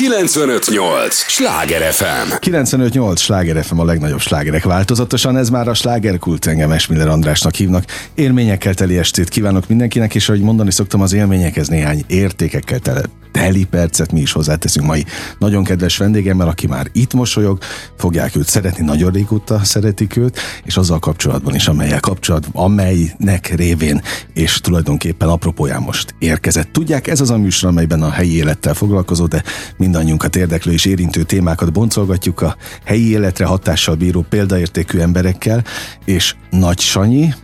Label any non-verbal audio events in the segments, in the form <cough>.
958! Sláger FM! 958! Sláger FM a legnagyobb slágerek változatosan, ez már a slágerkult engem Esmiller Andrásnak hívnak. Élményekkel teli estét kívánok mindenkinek, és ahogy mondani szoktam, az élményekhez néhány értékekkel tele teli percet mi is hozzáteszünk mai nagyon kedves vendégemmel, aki már itt mosolyog, fogják őt szeretni, nagyon régóta szeretik őt, és azzal kapcsolatban is, amelyel kapcsolat, amelynek révén, és tulajdonképpen apropóján most érkezett. Tudják, ez az a műsor, amelyben a helyi élettel foglalkozó, de mindannyiunkat érdeklő és érintő témákat boncolgatjuk a helyi életre hatással bíró példaértékű emberekkel, és Nagy Sanyi,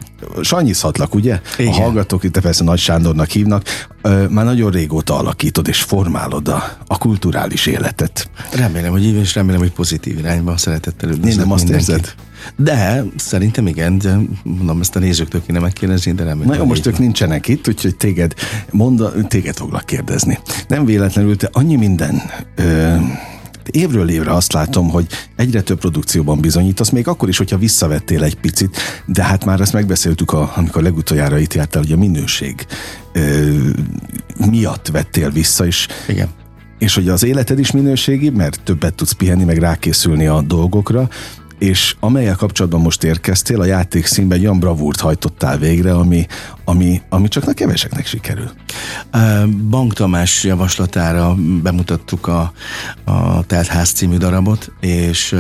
Sanyizhatlak, ugye? Igen. A hallgatók itt persze Nagy Sándornak hívnak. Már nagyon régóta alakítod és formálod a, a kulturális életet. Remélem, hogy így, és remélem, hogy pozitív irányba szeretettel üdvözlök Nem azt mindenkit. érzed? De, szerintem igen, de mondom, ezt a nézőktől kéne megkérdezni, de remélem. Na jó, most ők nincsenek itt, úgyhogy téged, monda, téged foglak kérdezni. Nem véletlenül te annyi minden ö, évről évre azt látom, hogy egyre több produkcióban bizonyítasz, még akkor is, hogyha visszavettél egy picit, de hát már ezt megbeszéltük, a, amikor legutoljára itt jártál, hogy a minőség ö, miatt vettél vissza, és Igen. És hogy az életed is minőségi, mert többet tudsz pihenni, meg rákészülni a dolgokra, és amelyel kapcsolatban most érkeztél, a játék színben olyan bravúrt hajtottál végre, ami, ami, ami csak a keveseknek sikerül. Bank Tamás javaslatára bemutattuk a, a Teltház című darabot, és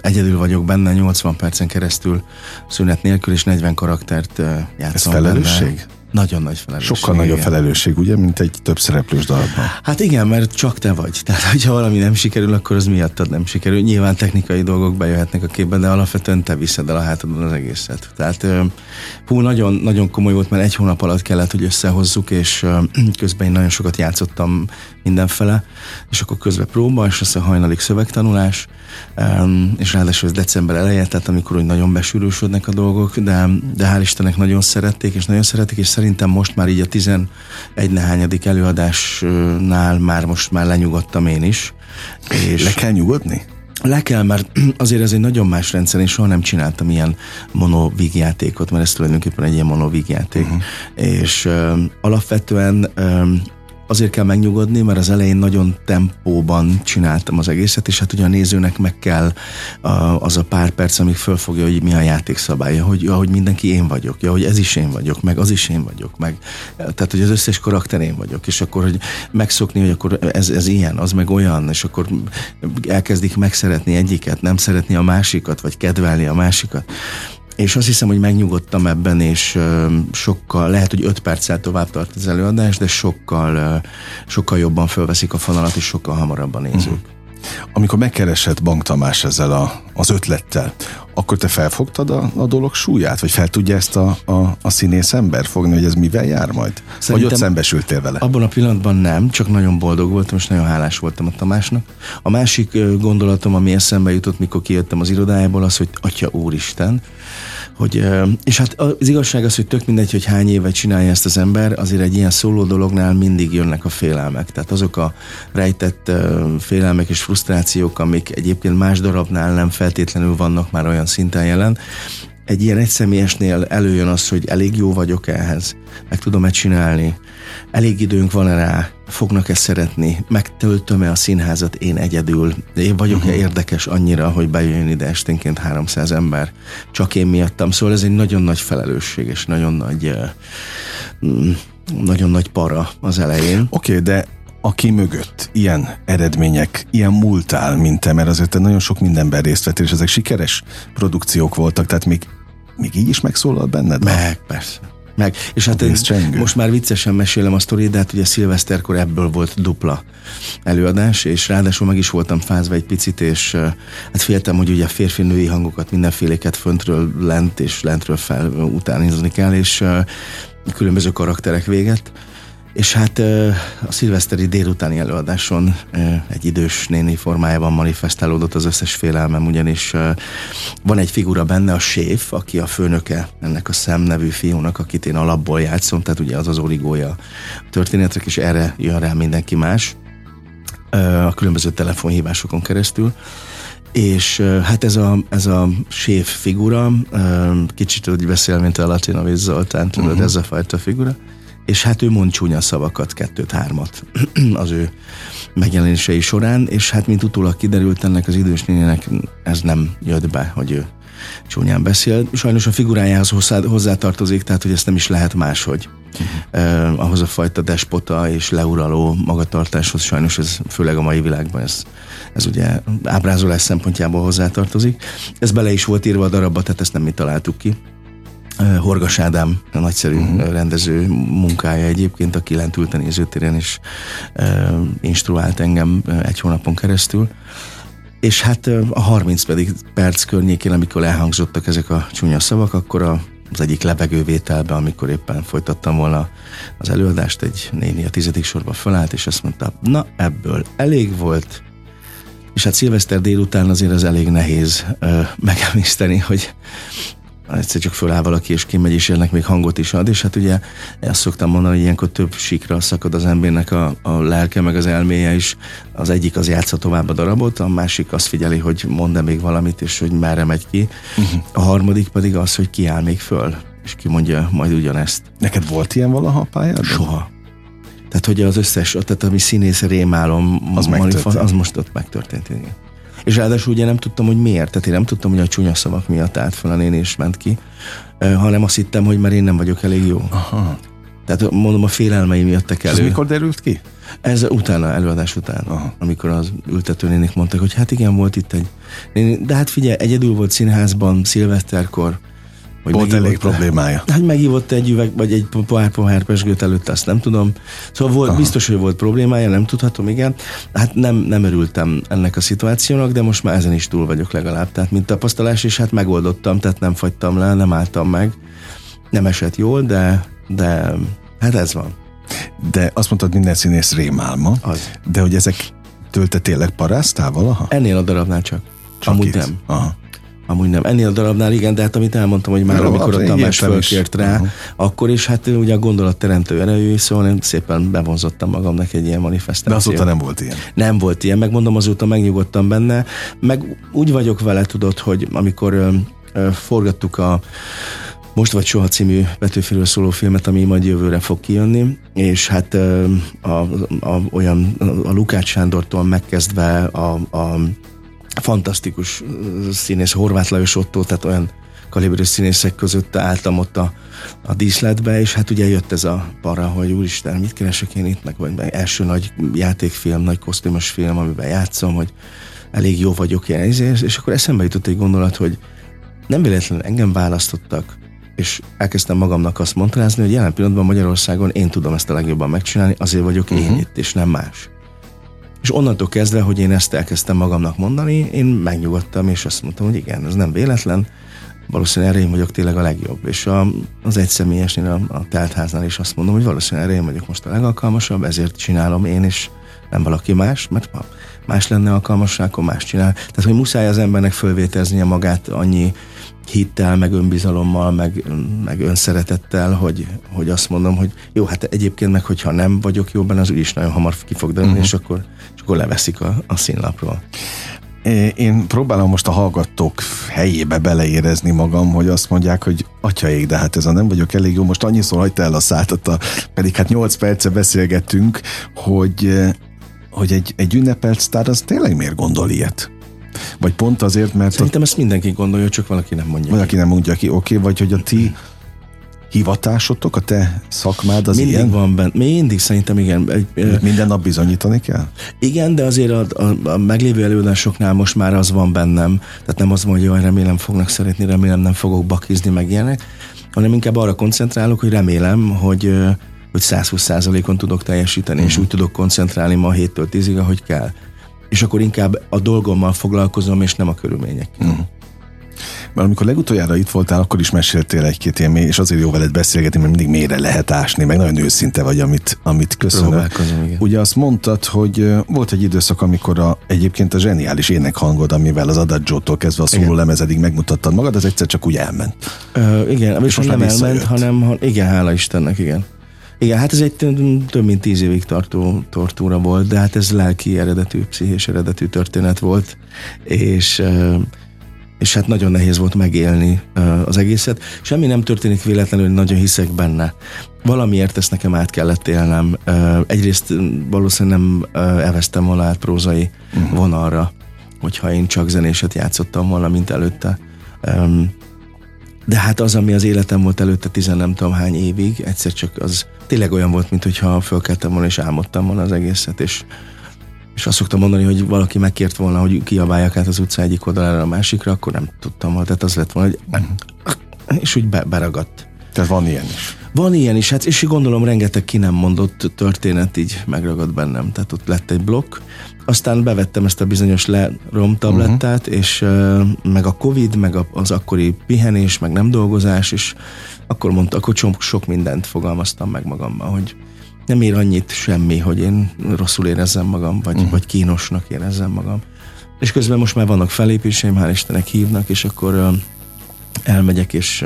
egyedül vagyok benne 80 percen keresztül szünet nélkül, és 40 karaktert játszom Ez felelősség? Benne. Nagyon nagy felelősség. Sokkal igen. nagyobb felelősség, ugye, mint egy több szereplős darabban. Hát igen, mert csak te vagy. <laughs> Tehát, hogyha valami nem sikerül, akkor az miattad nem sikerül. Nyilván technikai dolgok bejöhetnek a képbe, de alapvetően te viszed el a hátadon az egészet. Tehát hú, nagyon, nagyon komoly volt, mert egy hónap alatt kellett, hogy összehozzuk, és <clears throat> közben én nagyon sokat játszottam mindenfele, és akkor közben próba, és aztán hajnalig szövegtanulás, és ráadásul ez december eleje, tehát amikor úgy nagyon besűrűsödnek a dolgok, de, de hál' Istennek nagyon szerették, és nagyon szeretik, és szerintem most már így a 11 nehányadik előadásnál már most már lenyugodtam én is. És Le kell nyugodni? Le kell, mert <clears throat> azért ez egy nagyon más rendszer, én soha nem csináltam ilyen monovígjátékot, mert ez tulajdonképpen egy ilyen monovígjáték. Uh-huh. És ö, alapvetően ö, azért kell megnyugodni, mert az elején nagyon tempóban csináltam az egészet, és hát ugye a nézőnek meg kell az a pár perc, amíg fölfogja, hogy mi a játékszabálya, hogy, ja, hogy mindenki én vagyok, ja, hogy ez is én vagyok, meg az is én vagyok, meg tehát, hogy az összes karakter én vagyok, és akkor, hogy megszokni, hogy akkor ez, ez ilyen, az meg olyan, és akkor elkezdik megszeretni egyiket, nem szeretni a másikat, vagy kedvelni a másikat és azt hiszem, hogy megnyugodtam ebben, és sokkal, lehet, hogy öt perccel tovább tart az előadás, de sokkal, sokkal jobban fölveszik a fonalat, és sokkal hamarabban nézők. Uh-huh. Amikor megkeresett Bank Tamás ezzel a, az ötlettel, akkor te felfogtad a, a dolog súlyát? Vagy fel tudja ezt a, a, a színész ember fogni, hogy ez mivel jár majd? Szerintem vagy ott szembesültél vele? Abban a pillanatban nem, csak nagyon boldog voltam, és nagyon hálás voltam a Tamásnak. A másik gondolatom, ami eszembe jutott, mikor kijöttem az irodájából, az, hogy Atya Úristen, hogy, és hát az igazság az, hogy tök mindegy, hogy hány éve csinálja ezt az ember, azért egy ilyen szóló dolognál mindig jönnek a félelmek. Tehát azok a rejtett félelmek és frusztrációk, amik egyébként más darabnál nem feltétlenül vannak már olyan szinten jelen, egy ilyen egyszemélyesnél előjön az, hogy elég jó vagyok ehhez, meg tudom-e csinálni, elég időnk van-e rá, fognak-e szeretni, megtöltöm-e a színházat én egyedül, én vagyok-e uh-huh. érdekes annyira, hogy bejön ide esténként 300 ember, csak én miattam. Szóval ez egy nagyon nagy felelősség, és nagyon nagy, uh, nagyon nagy para az elején. Oké, okay, de aki mögött ilyen eredmények, ilyen múltál, mint te, mert azért nagyon sok mindenben részt vettél, és ezek sikeres produkciók voltak, tehát még, még így is megszólal benned? Meg, persze. Meg. És hát én most már viccesen mesélem a sztorit, de hát ugye szilveszterkor ebből volt dupla előadás, és ráadásul meg is voltam fázva egy picit, és hát féltem, hogy ugye a férfi-női hangokat mindenféléket föntről lent és lentről fel utánizni kell, és különböző karakterek véget. És hát a szilveszteri délutáni előadáson egy idős néni formájában manifestálódott az összes félelmem, ugyanis van egy figura benne, a séf, aki a főnöke ennek a Sam nevű fiúnak, akit én alapból játszom, tehát ugye az az origója történetek, és erre jön rá mindenki más a különböző telefonhívásokon keresztül. És hát ez a, ez a séf figura, kicsit úgy beszél, mint a Latinovic Zoltán, tudod, uh-huh. ez a fajta figura, és hát ő mond csúnya szavakat, kettőt-hármat <clears throat> az ő megjelenései során, és hát mint utólag kiderült ennek az idős nénének ez nem jött be, hogy ő csúnyán beszél. Sajnos a figurájához hozzá, hozzátartozik, tehát hogy ezt nem is lehet máshogy. Uh-huh. Eh, ahhoz a fajta despota és leuraló magatartáshoz sajnos ez főleg a mai világban ez, ez ugye ábrázolás szempontjából hozzátartozik. Ez bele is volt írva a darabba, tehát ezt nem mi találtuk ki. Horgas Ádám, a nagyszerű uh-huh. rendező munkája egyébként, aki lent ült a nézőtéren, és uh, instruált engem egy hónapon keresztül. És hát a 30 pedig perc környékén, amikor elhangzottak ezek a csúnya szavak, akkor a, az egyik lebegővételben, amikor éppen folytattam volna az előadást, egy néni a tizedik sorba fölállt, és azt mondta, na ebből elég volt, és hát szilveszter délután azért az elég nehéz uh, megemészteni, hogy egyszer csak föláll valaki, és kimegy, és ennek még hangot is ad, és hát ugye ezt szoktam mondani, hogy ilyenkor több sikra szakad az embernek a, a lelke, meg az elméje is. Az egyik az játsza tovább a darabot, a másik azt figyeli, hogy mond-e még valamit, és hogy merre megy ki. Uh-huh. A harmadik pedig az, hogy ki áll még föl, és ki mondja majd ugyanezt. Neked volt ilyen valaha a pályádon? Soha. Tehát, hogy az összes, tehát ami színész rémálom, az, az most ott megtörtént. Igen. És ráadásul ugye nem tudtam, hogy miért. Tehát én nem tudtam, hogy a csúnya szavak miatt állt fel a néni és ment ki, hanem azt hittem, hogy mert én nem vagyok elég jó. Aha. Tehát mondom, a félelmeim jöttek elő. Ez mikor derült ki? Ez utána, előadás után, Aha. amikor az ültetőnénik mondtak, hogy hát igen, volt itt egy de hát figyelj, egyedül volt színházban szilveszterkor, hogy Volt elég problémája. Hát meghívott egy üveg, vagy egy pohár pohár pesgőt előtt, azt nem tudom. Szóval volt, biztos, hogy volt problémája, nem tudhatom, igen. Hát nem, nem örültem ennek a szituációnak, de most már ezen is túl vagyok legalább. Tehát mint tapasztalás, és hát megoldottam, tehát nem fagytam le, nem álltam meg. Nem esett jól, de, de hát ez van. De azt mondtad, minden színész rémálma. Az. De hogy ezek tőlte tényleg paráztál valaha? Ennél a darabnál csak. csak Amúgy itt. nem. Aha. Amúgy nem. Ennél a darabnál igen, de hát amit elmondtam, hogy már amikor a Tamás fölkért rá, uh-huh. akkor is hát ugye a gondolat teremtő erejű, szóval én szépen bevonzottam magamnak egy ilyen manifestációt. De azóta nem volt ilyen. Nem volt ilyen, megmondom, azóta megnyugodtam benne, meg úgy vagyok vele, tudod, hogy amikor ö, ö, forgattuk a most vagy soha című Petőfiről szóló filmet, ami majd jövőre fog kijönni, és hát a, a, a, olyan a Lukács Sándortól megkezdve a, a fantasztikus színész, Horváth Lajos Otto, tehát olyan kaliberű színészek között álltam ott a, a díszletbe, és hát ugye jött ez a para, hogy úristen, mit keresek én itt, meg vagy első nagy játékfilm, nagy kosztümös film, amiben játszom, hogy elég jó vagyok ilyen, és akkor eszembe jutott egy gondolat, hogy nem véletlenül engem választottak, és elkezdtem magamnak azt mondani, hogy jelen pillanatban Magyarországon én tudom ezt a legjobban megcsinálni, azért vagyok uh-huh. én mhm. itt, és nem más. És onnantól kezdve, hogy én ezt elkezdtem magamnak mondani, én megnyugodtam, és azt mondtam, hogy igen, ez nem véletlen, valószínűleg erre én vagyok tényleg a legjobb. És a, az egyszemélyesnél, a, a teltháznál is azt mondom, hogy valószínűleg erre én vagyok most a legalkalmasabb, ezért csinálom én is, nem valaki más, mert ha más lenne alkalmas, akkor más csinál. Tehát, hogy muszáj az embernek fölvételznie magát annyi hittel, meg önbizalommal, meg, meg önszeretettel, hogy, hogy azt mondom, hogy jó, hát egyébként meg, hogyha nem vagyok jó benne, az is nagyon hamar ki fog dönni, uh-huh. és akkor, és akkor leveszik a, a színlapról. Én próbálom most a hallgatók helyébe beleérezni magam, hogy azt mondják, hogy atyaik, de hát ez a nem vagyok elég jó, most annyiszor hagyta el a szálltat, pedig hát 8 perce beszélgettünk, hogy, hogy egy, egy ünnepelt sztár az tényleg miért gondol ilyet? Vagy pont azért, mert... Szerintem a... ezt mindenki gondolja, csak valaki nem mondja Valaki ki. nem mondja ki, oké, okay, vagy hogy a ti hivatásotok, a te szakmád az mindig ilyen? van benne, mindig szerintem igen. Egy, Minden nap bizonyítani kell? Igen, de azért a, a, a meglévő előadásoknál most már az van bennem, tehát nem az van, hogy jaj, remélem fognak szeretni, remélem nem fogok bakizni, meg ilyenek, hanem inkább arra koncentrálok, hogy remélem, hogy hogy 120%-on tudok teljesíteni, uh-huh. és mhm. úgy tudok koncentrálni ma 7-től 10-ig, ahogy kell és akkor inkább a dolgommal foglalkozom, és nem a körülményekkel. Uh-huh. Mert amikor legutoljára itt voltál, akkor is meséltél egy-két élmény, és azért jó veled beszélgetni, mert mindig mélyre lehet ásni, meg nagyon őszinte vagy, amit, amit köszönök. Ugye azt mondtad, hogy volt egy időszak, amikor a, egyébként a zseniális énekhangod, amivel az Adagio-tól kezdve a szóló lemezedig megmutattad magad, az egyszer csak úgy elment. Uh, igen, és most nem elment, hanem, ha, igen, hála Istennek, igen. Igen, hát ez egy több mint tíz évig tartó tortúra volt, de hát ez lelki eredetű, pszichés eredetű történet volt, és és hát nagyon nehéz volt megélni az egészet. Semmi nem történik véletlenül, nagyon hiszek benne. Valamiért ezt nekem át kellett élnem. Egyrészt valószínűleg nem eveztem volna át prózai uh-huh. vonalra, hogyha én csak zenéset játszottam volna, mint előtte. De hát az, ami az életem volt előtte tizen nem tudom hány évig, egyszer csak az tényleg olyan volt, mint hogyha fölkeltem volna és álmodtam volna az egészet, és és azt szoktam mondani, hogy valaki megkért volna, hogy kiabáljak át az utca egyik oldalára a másikra, akkor nem tudtam. Tehát az lett volna, hogy uh-huh. és úgy be, beragadt. Tehát van ilyen is. Van ilyen is, hát és gondolom rengeteg ki nem mondott történet így megragad bennem. Tehát ott lett egy blokk, aztán bevettem ezt a bizonyos lerom tablettát, uh-huh. és meg a Covid, meg az akkori pihenés, meg nem dolgozás, és akkor mondta, akkor sok mindent fogalmaztam meg magammal, hogy nem ér annyit semmi, hogy én rosszul érezzem magam, vagy, uh-huh. vagy kínosnak érezzem magam. És közben most már vannak felépéseim, hál' Istennek hívnak, és akkor elmegyek, és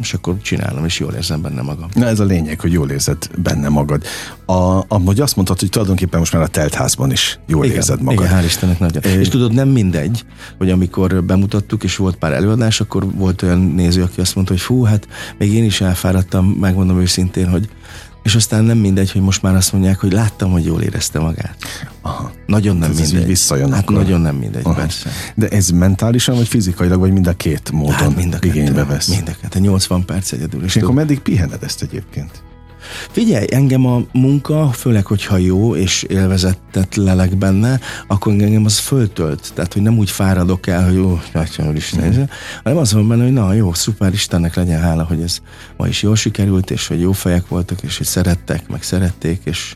és akkor csinálom, és jól érzem benne magam. Na ez a lényeg, hogy jól érzed benne magad. A, amúgy azt mondtad, hogy tulajdonképpen most már a teltházban is jól igen, érzed magad. Igen, hál' Istennek nagyon. É. És tudod, nem mindegy, hogy amikor bemutattuk, és volt pár előadás, akkor volt olyan néző, aki azt mondta, hogy fú, hát még én is elfáradtam, megmondom őszintén, hogy és aztán nem mindegy, hogy most már azt mondják, hogy láttam, hogy jól érezte magát. Aha. Nagyon nem ez mindegy. visszajön hát akkor. nagyon nem mindegy, Aha. persze. De ez mentálisan, vagy fizikailag, vagy mind a két módon hát mind a igénybe vesz? Mind a kettő, 80 perc egyedül. És, és akkor meddig pihened ezt egyébként? Figyelj, engem a munka, főleg, hogyha jó és élvezettet lelek benne, akkor engem az föltölt. Tehát, hogy nem úgy fáradok el, hogy jó, látja, Isten, mm. hanem az van benne, hogy na jó, szuper, Istennek legyen hála, hogy ez ma is jól sikerült, és hogy jó fejek voltak, és hogy szerettek, meg szerették, és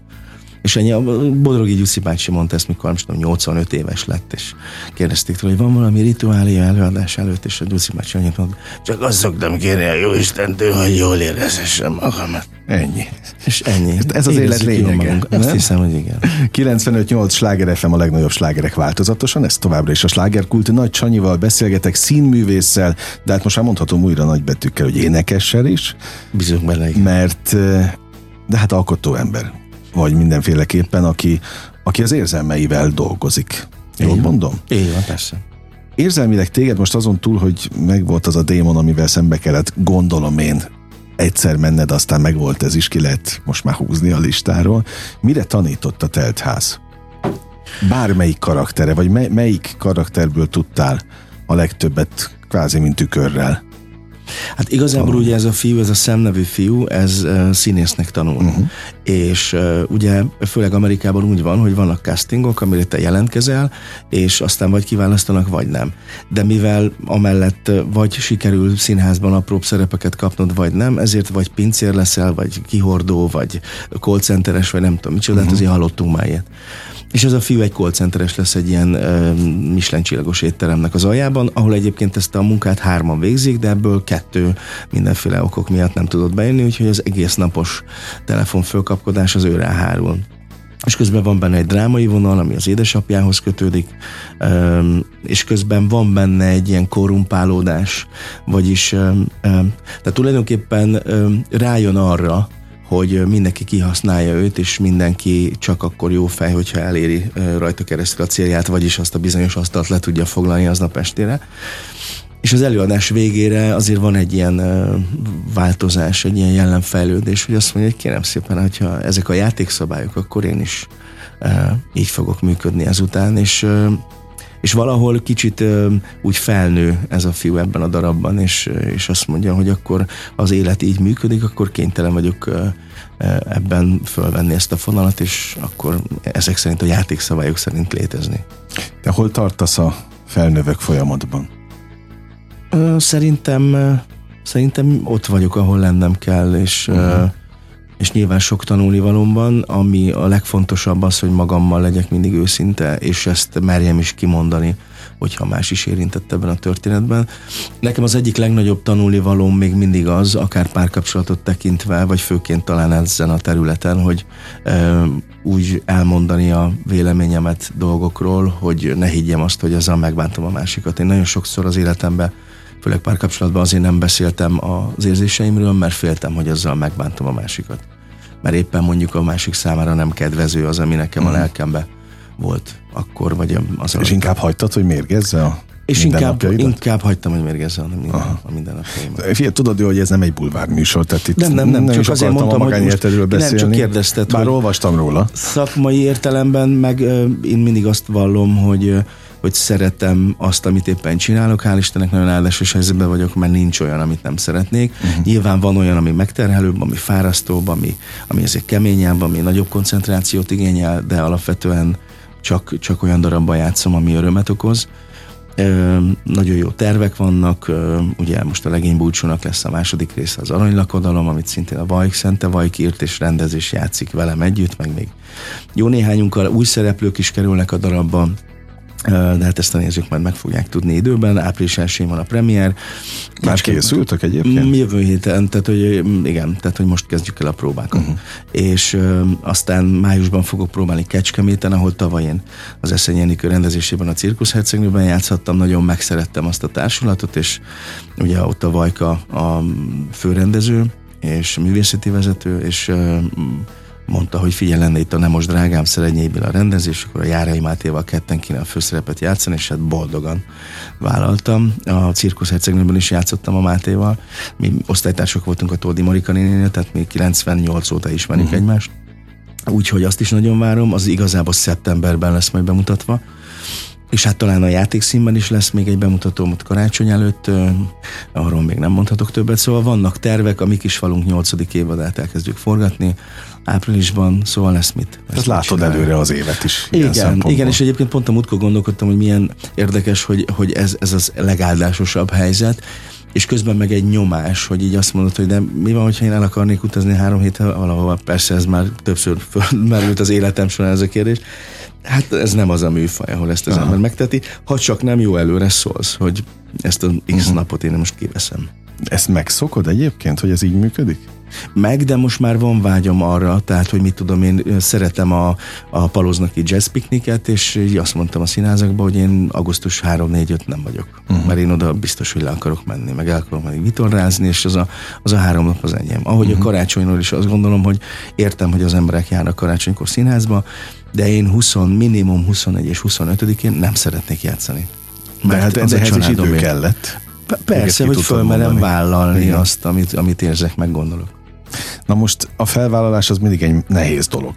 és ennyi, a Bodrogi Gyuszi bácsi mondta ezt, mikor most 85 éves lett, és kérdezték tőle, hogy van valami rituália előadás előtt, és a Gyuszi bácsi annyit mondta, csak azt szoktam kérni a jó Istentől, hogy jól érezhessem magamat. Ennyi. És ennyi. Ez az élet lényege. Azt hiszem, hogy igen. 95-8 sláger FM a legnagyobb slágerek változatosan, ez továbbra is a slágerkult. Nagy Csanyival beszélgetek, színművésszel, de hát most már mondhatom újra nagybetűkkel, hogy énekessel is. Bizony bele. Mert de hát alkotó ember vagy mindenféleképpen, aki, aki az érzelmeivel dolgozik. Jól mondom? Így van, persze. Érzelmileg téged most azon túl, hogy megvolt az a démon, amivel szembe kellett, gondolom én, egyszer menned, aztán megvolt ez is, ki lehet most már húzni a listáról. Mire tanított a teltház? Bármelyik karaktere, vagy mely, melyik karakterből tudtál a legtöbbet kvázi mint tükörrel? Hát igazából ugye ez a fiú, ez a szemnevű fiú, ez uh, színésznek tanul. Uh-huh. És uh, ugye főleg Amerikában úgy van, hogy vannak castingok, amire te jelentkezel, és aztán vagy kiválasztanak, vagy nem. De mivel amellett vagy sikerül színházban apróbb szerepeket kapnod, vagy nem, ezért vagy pincér leszel, vagy kihordó, vagy call centeres, vagy nem tudom micsoda, uh-huh. hát azért hallottunk már ilyet. És ez a fiú egy centeres lesz egy ilyen uh, Michelin étteremnek az aljában, ahol egyébként ezt a munkát hárman végzik, de ebből kettő mindenféle okok miatt nem tudott bejönni, úgyhogy az egész napos telefonfölkapkodás az őre hárul. És közben van benne egy drámai vonal, ami az édesapjához kötődik, és közben van benne egy ilyen korrumpálódás, vagyis tehát tulajdonképpen rájön arra, hogy mindenki kihasználja őt, és mindenki csak akkor jó fej, hogyha eléri rajta keresztül a célját, vagyis azt a bizonyos asztalt le tudja foglalni aznap estére. És az előadás végére azért van egy ilyen változás, egy ilyen jellemfejlődés, hogy azt mondja, hogy kérem szépen, hogyha ezek a játékszabályok, akkor én is így fogok működni ezután, és és valahol kicsit ö, úgy felnő ez a fiú ebben a darabban, és, és azt mondja, hogy akkor az élet így működik, akkor kénytelen vagyok ö, ebben fölvenni ezt a fonalat, és akkor ezek szerint a játékszabályok szerint létezni. De hol tartasz a felnövök folyamatban? Szerintem, szerintem ott vagyok, ahol lennem kell, és uh-huh és nyilván sok tanulnivalomban, ami a legfontosabb az, hogy magammal legyek mindig őszinte, és ezt merjem is kimondani, hogyha más is érintett ebben a történetben. Nekem az egyik legnagyobb tanulnivalóm még mindig az, akár párkapcsolatot tekintve, vagy főként talán ezen a területen, hogy e, úgy elmondani a véleményemet dolgokról, hogy ne higgyem azt, hogy ezzel megbántom a másikat. Én nagyon sokszor az életemben főleg párkapcsolatban azért nem beszéltem az érzéseimről, mert féltem, hogy azzal megbántom a másikat. Mert éppen mondjuk a másik számára nem kedvező az, ami nekem mm. a mhm. lelkembe volt akkor, vagy az És inkább hagytad, hogy mérgezze a És inkább, inkább hagytam, hogy mérgezze a, minden, a mindennapjaimat. Fiat, tudod hogy ez nem egy bulvár műsor, tehát itt nem, nem, nem, nem csak azért mondtam, hogy most, beszélni. nem csak kérdezted. Bár olvastam róla. Szakmai értelemben meg én mindig azt vallom, hogy hogy szeretem azt, amit éppen csinálok. Hál' Istennek nagyon áldásos helyzetben vagyok, mert nincs olyan, amit nem szeretnék. Uh-huh. Nyilván van olyan, ami megterhelőbb, ami fárasztóbb, ami, ami ezért keményebb, ami nagyobb koncentrációt igényel, de alapvetően csak, csak olyan darabban játszom, ami örömet okoz. Ö, nagyon jó tervek vannak, ö, ugye most a legény búcsúnak lesz a második része az aranylakodalom, amit szintén a Vajk Szente Vajk írt és rendezés játszik velem együtt, meg még jó néhányunkkal új szereplők is kerülnek a darabban, de hát ezt a nézők majd meg fogják tudni időben. Április 1 van a premier. Már készültek egyébként? Mm, jövő héten, tehát hogy mm, igen, tehát hogy most kezdjük el a próbákat. Uh-huh. És ö, aztán májusban fogok próbálni Kecskeméten, ahol tavaly én az Eszenyi Enikő rendezésében a Cirkusz Hercegnőben játszhattam, nagyon megszerettem azt a társulatot, és ugye ott a Vajka a főrendező, és művészeti vezető, és ö, mondta, hogy figyelj lenne itt a Nem most drágám Szerenyéből a rendezés, akkor a Járai Mátéval ketten kéne a főszerepet játszani, és hát boldogan vállaltam. A Cirkusz Hercegnőben is játszottam a Mátéval. Mi osztálytársak voltunk a Tódi Marika nénénél, tehát mi 98 óta ismerjük uh-huh. egymást. Úgyhogy azt is nagyon várom, az igazából szeptemberben lesz majd bemutatva és hát talán a játékszínben is lesz még egy bemutató ott karácsony előtt, arról még nem mondhatok többet, szóval vannak tervek, a mi kis falunk 8. évadát elkezdjük forgatni, áprilisban, szóval lesz mit. Tehát látod csinálni. előre az évet is. Igen, igen, és egyébként pont a múltkor gondolkodtam, hogy milyen érdekes, hogy, hogy ez, ez az legáldásosabb helyzet, és közben meg egy nyomás, hogy így azt mondod, hogy de mi van, hogyha én el akarnék utazni három héttel valahova, persze ez már többször <laughs> fölmerült az életem során ez a kérdés, Hát ez nem az a műfaj, ahol ezt az Aha. ember megteti, ha csak nem jó előre szólsz, hogy ezt a X uh-huh. napot én most kiveszem. Ezt megszokod egyébként, hogy ez így működik? Meg, de most már van vágyom arra, tehát, hogy mit tudom, én szeretem a, a paloznaki jazz pikniket, és így azt mondtam a színházakban, hogy én augusztus 3-4-5 nem vagyok. Uh-huh. Mert én oda biztos, hogy le akarok menni, meg el akarok menni vitorrázni, és az a, az a három nap az enyém. Ahogy uh-huh. a karácsonyról is azt gondolom, hogy értem, hogy az emberek járnak karácsonykor színházba, de én 20, minimum 21 és 25-én nem szeretnék játszani. De hát ez ehhez is idő kellett. Persze, hogy fölmerem vállalni Igen. azt, amit, amit érzek, meg gondolok. Na most a felvállalás az mindig egy nehéz dolog.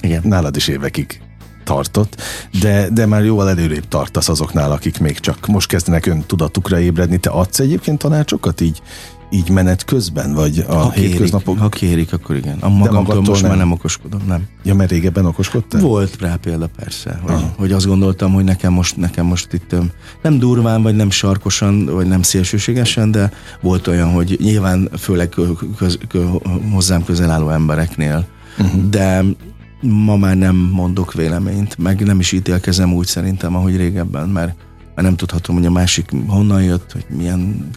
Igen. Nálad is évekig tartott, de, de már jóval előrébb tartasz azoknál, akik még csak most kezdenek ön tudatukra ébredni. Te adsz egyébként tanácsokat így így menet közben, vagy a ha hétköznapok? Kérik, ha kérik, akkor igen. A magamtól most nem. már nem okoskodom, nem. Ja, mert régebben okoskodtál? Volt rá példa persze, hogy, hogy azt gondoltam, hogy nekem most, nekem most itt nem durván, vagy nem sarkosan, vagy nem szélsőségesen, de volt olyan, hogy nyilván főleg köz, köz, hozzám közel álló embereknél, uh-huh. de ma már nem mondok véleményt, meg nem is ítélkezem úgy szerintem, ahogy régebben, mert, mert nem tudhatom, hogy a másik honnan jött, hogy milyen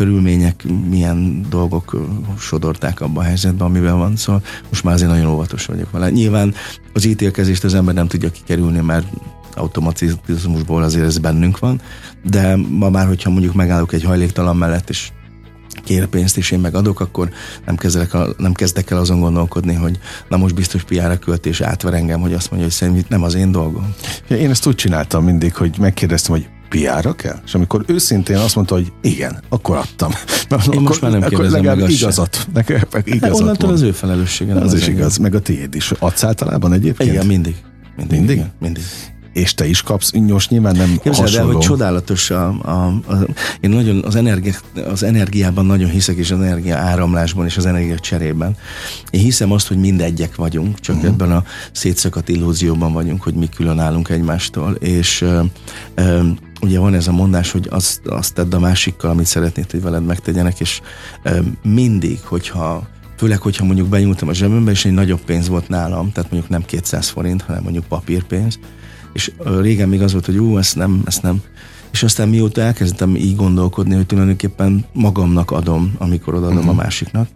körülmények, milyen dolgok sodorták abba a helyzetbe, amiben van, szóval most már azért nagyon óvatos vagyok vele. Nyilván az ítélkezést az ember nem tudja kikerülni, mert automatizmusból azért ez bennünk van, de ma már, hogyha mondjuk megállok egy hajléktalan mellett, és kér pénzt, és én megadok, akkor nem kezdek, el, nem kezdek el azon gondolkodni, hogy na most biztos piára költ, és átver engem, hogy azt mondja, hogy szerintem nem az én dolgom. Ja, én ezt úgy csináltam mindig, hogy megkérdeztem, hogy piára kell? És amikor őszintén azt mondta, hogy igen, akkor adtam. <laughs> Mert Én akkor, most már nem kérdezem meg igazat. Nekem, meg igazat onnantól az ő felelőssége. Az, az is igaz, meg a tiéd is. Adsz általában egyébként? Igen, mindig. Mindig? Mindig. Igen, mindig és te is kapsz, most nyilván nem Képzeld hasonló. el, hogy csodálatos a, a, a, én nagyon az, energi, az energiában nagyon hiszek, és az energia áramlásban, és az energia cserében. Én hiszem azt, hogy mindegyek vagyunk, csak uh-huh. ebben a szétszakadt illúzióban vagyunk, hogy mi külön állunk egymástól, és ö, ö, ugye van ez a mondás, hogy azt, azt tedd a másikkal, amit szeretnéd, hogy veled megtegyenek, és mindig, hogyha főleg, hogyha mondjuk benyúltam a zsebembe, és egy nagyobb pénz volt nálam, tehát mondjuk nem 200 forint, hanem mondjuk papírpénz, és régen még az volt, hogy ú, ezt nem, ezt nem. És aztán mióta elkezdtem így gondolkodni, hogy tulajdonképpen magamnak adom, amikor odaadom uh-huh. a mhm. másiknak,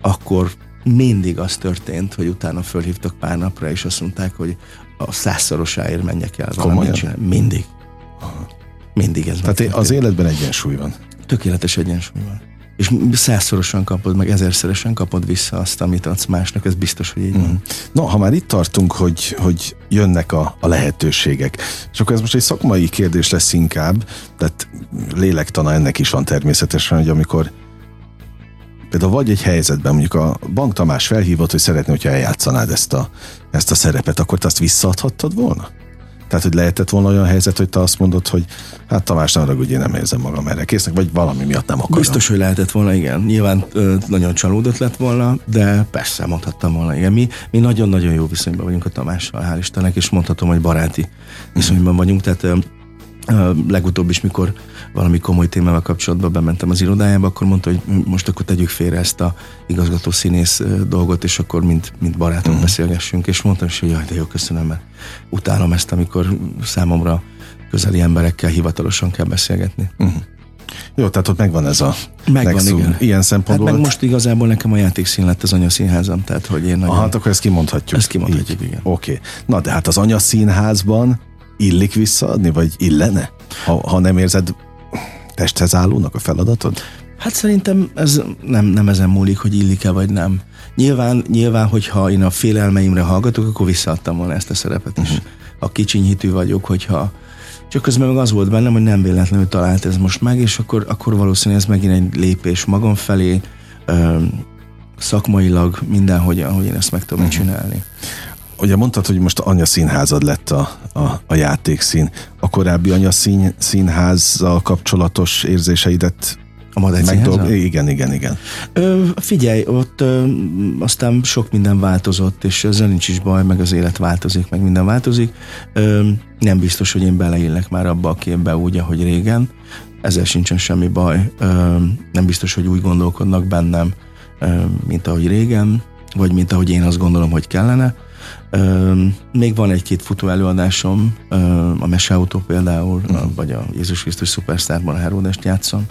akkor mindig az történt, hogy utána fölhívtak pár napra, és azt mondták, hogy a százszorosáért menjek el valamit Mindig. Mindig ez Tehát az életben egyensúly van. Tökéletes egyensúly van. és százszorosan kapod, meg ezerszeresen kapod vissza azt, amit adsz másnak, ez biztos, hogy így van. Mm. No, ha már itt tartunk, hogy, hogy jönnek a, a lehetőségek, és akkor ez most egy szakmai kérdés lesz inkább, tehát lélektana ennek is van természetesen, hogy amikor például vagy egy helyzetben mondjuk a Bank Tamás felhívott, hogy szeretné, hogyha eljátszanád ezt a, ezt a szerepet, akkor te azt visszaadhattad volna? Tehát, hogy lehetett volna olyan helyzet, hogy te azt mondod, hogy hát Tamás, nem hogy én nem érzem magam erre késznek, vagy valami miatt nem akarom. Biztos, hogy lehetett volna, igen. Nyilván nagyon csalódott lett volna, de persze mondhattam volna, igen. Mi, mi nagyon-nagyon jó viszonyban vagyunk a Tamással, hál' Istennek, és mondhatom, hogy baráti viszonyban vagyunk, tehát legutóbb is, mikor valami komoly témával kapcsolatban bementem az irodájába, akkor mondta, hogy most akkor tegyük félre ezt a igazgató színész dolgot, és akkor mint, mint barátok uh-huh. beszélgessünk, és mondtam is, hogy jaj, de jó, köszönöm, mert utálom ezt, amikor számomra közeli emberekkel hivatalosan kell beszélgetni. Uh-huh. Jó, tehát ott megvan ez a Megvan, nexum, igen. ilyen szempontból. Hát meg most igazából nekem a játékszín lett az anyaszínházam, tehát hogy én nagyon... Aha, hát akkor ezt kimondhatjuk. Ezt kimondhatjuk, Így. igen. Oké. Okay. Na, de hát az anyaszínházban illik visszaadni, vagy illene? Ha, ha nem érzed testhez állónak a feladatod? Hát szerintem ez nem, nem ezen múlik, hogy illik-e vagy nem. Nyilván, nyilván, hogyha én a félelmeimre hallgatok, akkor visszaadtam volna ezt a szerepet is. Uh-huh. A kicsinyhitű vagyok, hogyha csak közben meg az volt bennem, hogy nem véletlenül talált ez most meg, és akkor, akkor valószínűleg ez megint egy lépés magam felé, ö, szakmailag mindenhogy, ahogy én ezt meg tudom uh-huh. csinálni. Ugye mondtad, hogy most anya színházad lett a, a, a játékszín. A korábbi anya szín, színházzal kapcsolatos érzéseidet a Madács Igen, igen, igen. Ö, figyelj, ott ö, aztán sok minden változott, és ezzel nincs is baj, meg az élet változik, meg minden változik. Ö, nem biztos, hogy én beleillek már abba a képbe úgy, ahogy régen. Ezzel sincsen semmi baj. Ö, nem biztos, hogy úgy gondolkodnak bennem, ö, mint ahogy régen, vagy mint ahogy én azt gondolom, hogy kellene még van egy-két futó előadásom, a Meseautó például, uh-huh. vagy a Jézus Krisztus Superstarban a Heródest játszom.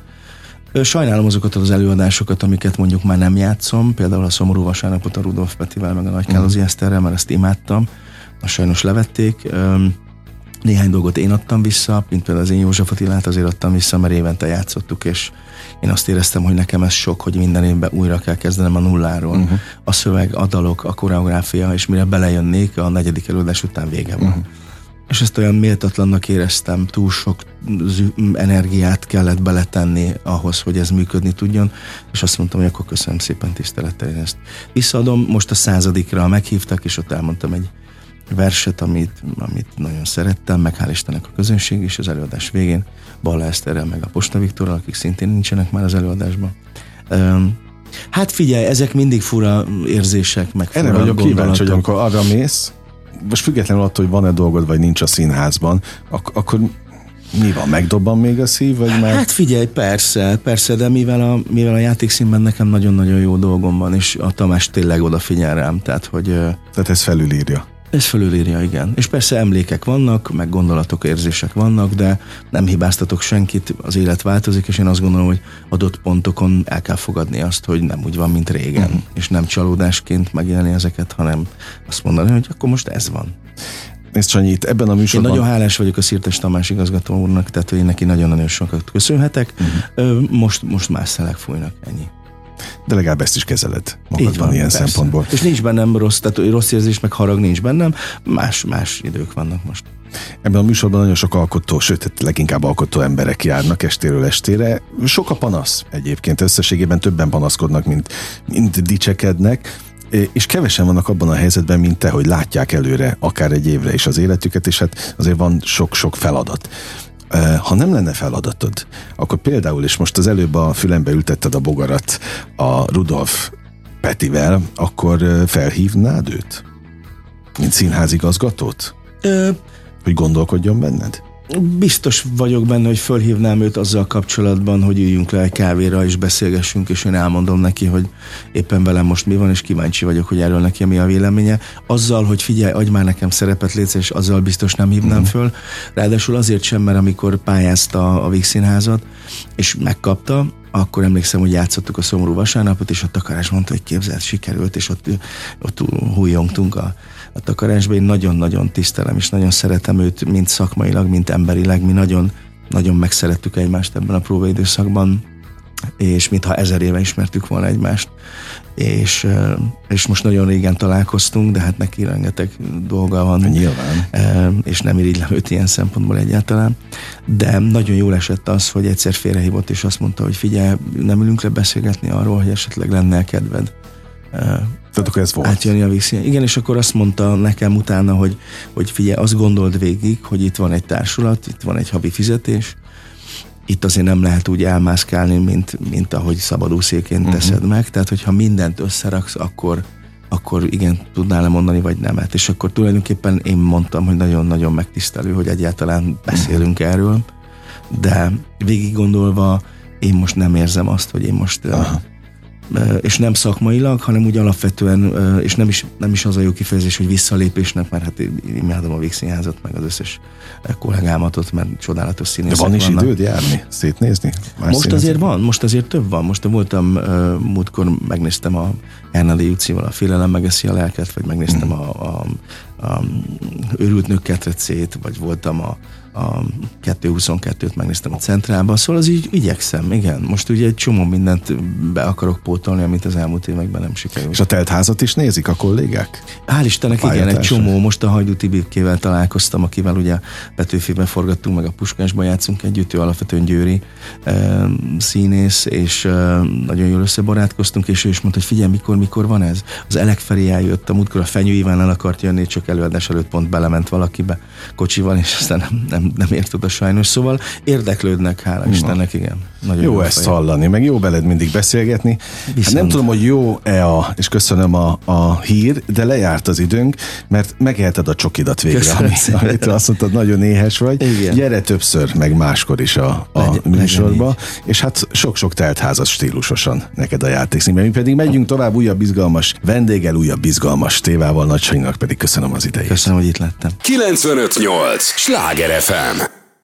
Sajnálom azokat az előadásokat, amiket mondjuk már nem játszom, például a Szomorú Vasárnapot a Rudolf Petivel, meg a Nagy Kálozi uh-huh. Eszterrel, mert ezt imádtam, azt sajnos levették. Néhány dolgot én adtam vissza, mint például az én József Attilát azért adtam vissza, mert évente játszottuk, és én azt éreztem, hogy nekem ez sok, hogy minden évben újra kell kezdenem a nulláról. Uh-huh. A szöveg, a dalok, a koreográfia, és mire belejönnék, a negyedik előadás után vége van. Uh-huh. És ezt olyan méltatlannak éreztem, túl sok energiát kellett beletenni ahhoz, hogy ez működni tudjon, és azt mondtam, hogy akkor köszönöm szépen tisztelettel, én ezt visszaadom. Most a századikra meghívtak, és ott elmondtam egy verset, amit, amit nagyon szerettem, meg hál' Istennek a közönség is az előadás végén, Balla Eszterrel, meg a Posta Viktorral, akik szintén nincsenek már az előadásban. Um, hát figyelj, ezek mindig fura érzések, meg fura Erre vagyok kíváncsi, hogy amikor arra mész, most függetlenül attól, hogy van-e dolgod, vagy nincs a színházban, ak- akkor mi van, megdobban még a szív, vagy már? Hát figyelj, persze, persze, de mivel a, mivel a játékszínben nekem nagyon-nagyon jó dolgom van, és a Tamás tényleg odafigyel rám, tehát hogy... Tehát ez felülírja. Ez fölülírja, igen. És persze emlékek vannak, meg gondolatok, érzések vannak, de nem hibáztatok senkit, az élet változik, és én azt gondolom, hogy adott pontokon el kell fogadni azt, hogy nem úgy van, mint régen, uh-huh. és nem csalódásként megélni ezeket, hanem azt mondani, hogy akkor most ez van. Nézd, Sanyi, itt ebben a műsorban... Én nagyon hálás vagyok a Szirtes Tamás igazgató úrnak, tehát én neki nagyon-nagyon sokat köszönhetek. Uh-huh. Most, most más szelek fújnak, ennyi de legalább ezt is kezeled magadban Így van, ilyen persze. szempontból. És nincs bennem rossz, tehát rossz érzés, meg harag nincs bennem, más, más idők vannak most. Ebben a műsorban nagyon sok alkotó, sőt, hát leginkább alkotó emberek járnak estéről estére. Sok a panasz egyébként, összességében többen panaszkodnak, mint, mint dicsekednek és kevesen vannak abban a helyzetben, mint te, hogy látják előre akár egy évre is az életüket, és hát azért van sok-sok feladat. Ha nem lenne feladatod, akkor például, és most az előbb a fülembe ültetted a bogarat a Rudolf Petivel, akkor felhívnád őt? Mint színházigazgatót? Ö... Hogy gondolkodjon benned? Biztos vagyok benne, hogy fölhívnám őt azzal kapcsolatban, hogy üljünk le egy kávéra és beszélgessünk, és én elmondom neki, hogy éppen velem most mi van, és kíváncsi vagyok, hogy erről neki mi a véleménye. Azzal, hogy figyelj, adj már nekem szerepet, létsz, és azzal biztos nem hívnám mm. föl. Ráadásul azért sem, mert amikor pályázta a Vígszínházat, és megkapta, akkor emlékszem, hogy játszottuk a szomorú vasárnapot, és a takarás mondta, hogy képzelt, sikerült, és ott, ott hújongtunk a a takarásba. Én nagyon-nagyon tisztelem, és nagyon szeretem őt, mind szakmailag, mind emberileg. Mi nagyon, nagyon megszerettük egymást ebben a próbaidőszakban. És mintha ezer éve ismertük volna egymást. És, és most nagyon régen találkoztunk, de hát neki rengeteg dolga van. Nyilván. És nem irigylem őt ilyen szempontból egyáltalán. De nagyon jól esett az, hogy egyszer félrehívott, és azt mondta, hogy figyelj, nem ülünk le beszélgetni arról, hogy esetleg lenne kedved tehát akkor ez volt. Átjönni a víz. Igen, és akkor azt mondta nekem utána, hogy, hogy figyelj, azt gondold végig, hogy itt van egy társulat, itt van egy havi fizetés, itt azért nem lehet úgy elmászkálni, mint, mint ahogy szabadúszéként uh-huh. teszed meg, tehát hogyha mindent összeraksz, akkor, akkor igen, tudnál -e mondani, vagy nemet. És akkor tulajdonképpen én mondtam, hogy nagyon-nagyon megtisztelő, hogy egyáltalán beszélünk uh-huh. erről, de végig gondolva én most nem érzem azt, hogy én most Aha és nem szakmailag, hanem úgy alapvetően, és nem is, nem is az a jó kifejezés, hogy visszalépésnek, mert hát imádom a Vígszínházat, meg az összes kollégámat ott, mert csodálatos színészek De van is vannak. időd járni, szétnézni? Más most azért van, most azért több van. Most voltam, múltkor megnéztem a Ernadi Jucival a Félelem megeszi a lelket, vagy megnéztem hmm. a, a, a Őrült nők ketrecét, vagy voltam a a 2.22-t megnéztem a centrálban, szóval az így igyekszem, igen. Most ugye egy csomó mindent be akarok pótolni, amit az elmúlt években nem sikerült. És a teltházat is nézik a kollégák? Hál' Istennek, igen, egy csomó. Most a Hajdu Tibékével találkoztam, akivel ugye Petőfiben forgattunk, meg a Puskásban játszunk együtt, ő alapvetően győri e, színész, és e, nagyon jól összebarátkoztunk, és ő is mondta, hogy figyelj, mikor, mikor van ez? Az Elek felé eljött, a múltkor a Fenyő Iván el akart jönni, csak előadás előtt pont belement valakibe kocsival, és aztán nem, nem nem ért oda sajnos, szóval érdeklődnek, hála Na. Istennek, igen. Nagyon jó, jó ezt fejl. hallani, meg jó beled mindig beszélgetni. Hát nem tudom, hogy jó-e a, és köszönöm a, a hír, de lejárt az időnk, mert megeheted a csokidat végre, ami, amit azt mondtad, nagyon éhes vagy. Igen. Gyere többször, meg máskor is a, a Legy- műsorba, és hát sok-sok teltházas stílusosan neked a játékszínben. Mi pedig megyünk tovább újabb izgalmas vendéggel, újabb izgalmas tévával, Nagysanynak pedig köszönöm az idejét. Köszönöm, hogy itt lettem. 958! Sláger FM!